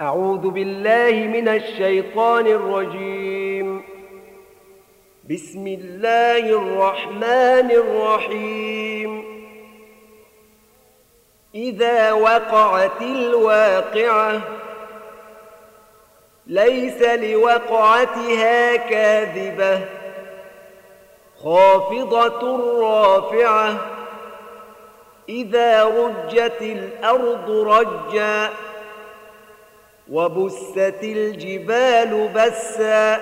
أعوذ بالله من الشيطان الرجيم. بسم الله الرحمن الرحيم. إذا وقعت الواقعة ليس لوقعتها كاذبة خافضة رافعة. إذا رجت الأرض رجاً وبست الجبال بسا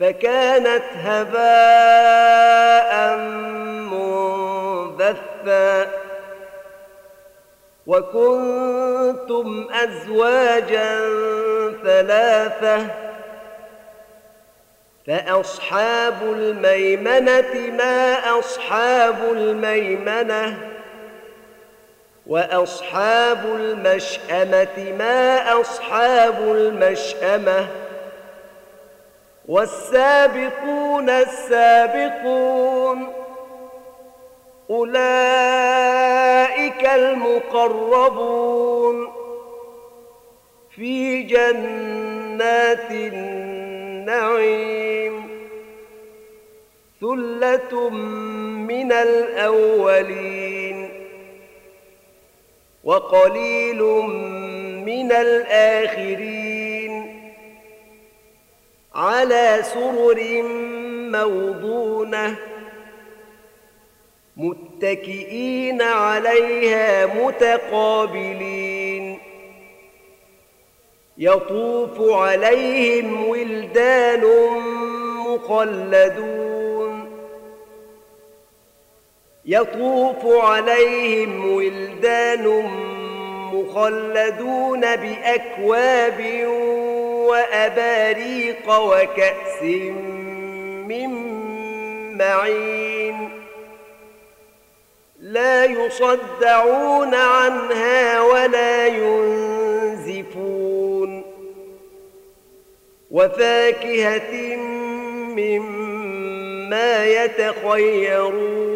فكانت هباء منبثا وكنتم أزواجا ثلاثة فأصحاب الميمنة ما أصحاب الميمنة وأصحاب المشأمة ما أصحاب المشأمة؟ والسابقون السابقون أولئك المقربون. في جنات النعيم ثلة من الأولين. وقليل من الآخرين على سرر موضونة متكئين عليها متقابلين يطوف عليهم ولدان مخلدون يطوف عليهم ولدان مخلدون بأكواب وأباريق وكأس من معين لا يصدعون عنها ولا ينزفون وفاكهة مما يتخيرون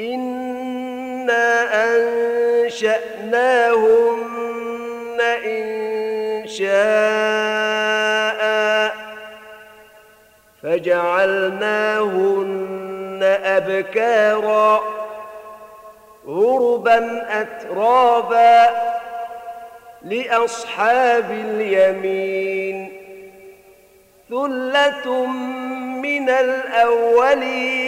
إنا أنشأناهن إن شاء فجعلناهن أبكارا عربا أترابا لأصحاب اليمين ثلة من الأولين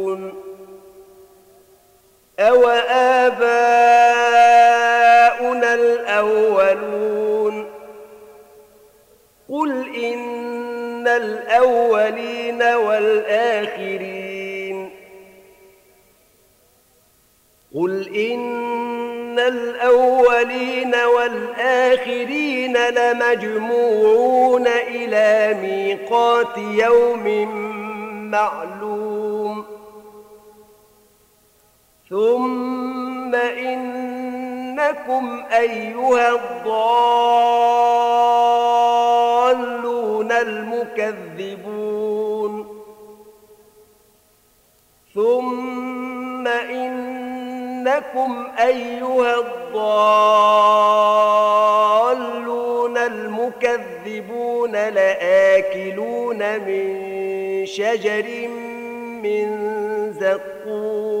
أو آباؤنا الأولون قل إن الأولين والآخرين قل إن الأولين والآخرين لمجموعون إلى ميقات يوم معلوم ثم إنكم أيها الضالون المكذبون ثم إنكم أيها الضالون المكذبون لآكلون من شجر من زقوم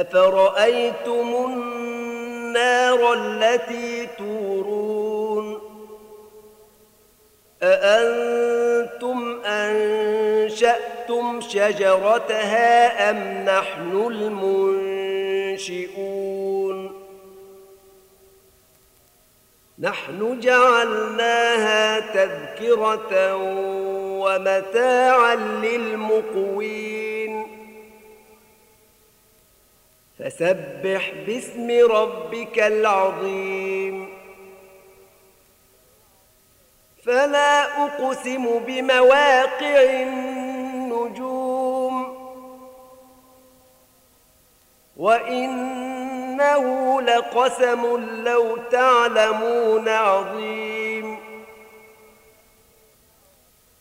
أفرأيتم النار التي تورون؟ أأنتم أنشأتم شجرتها أم نحن المنشئون؟ نحن جعلناها تذكرة ومتاعا للمقوين. فسبح باسم ربك العظيم. فلا أقسم بمواقع النجوم. وإنه لقسم لو تعلمون عظيم.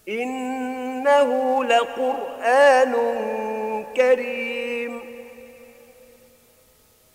إنه لقرآن كريم.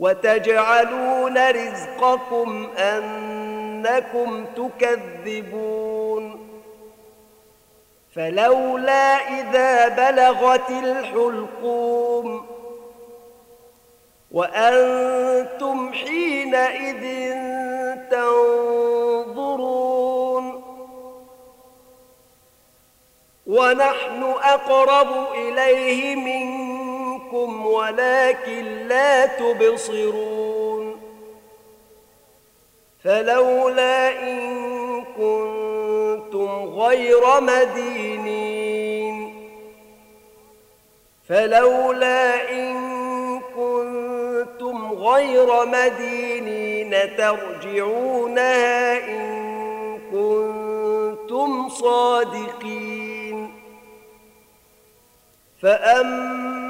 وتجعلون رزقكم أنكم تكذبون. فلولا إذا بلغت الحلقوم وأنتم حينئذ تنظرون. ونحن أقرب إليه منكم ولكن لا تبصرون فلولا إن كنتم غير مدينين فلولا إن غير مدينين ترجعونها إن كنتم صادقين فأما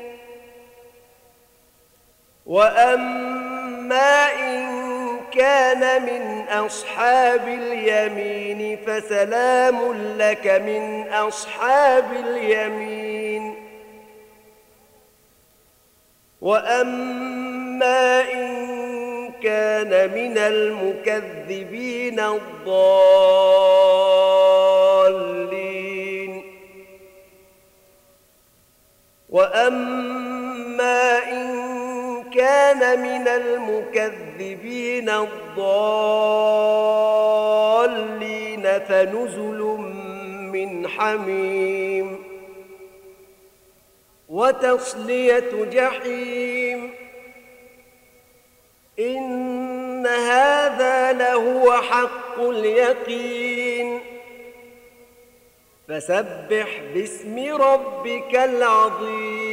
وأما إن كان من أصحاب اليمين فسلام لك من أصحاب اليمين وأما إن كان من المكذبين الضالين وأما إن كان من المكذبين الضالين فنزل من حميم وتصلية جحيم. إن هذا لهو حق اليقين. فسبح باسم ربك العظيم.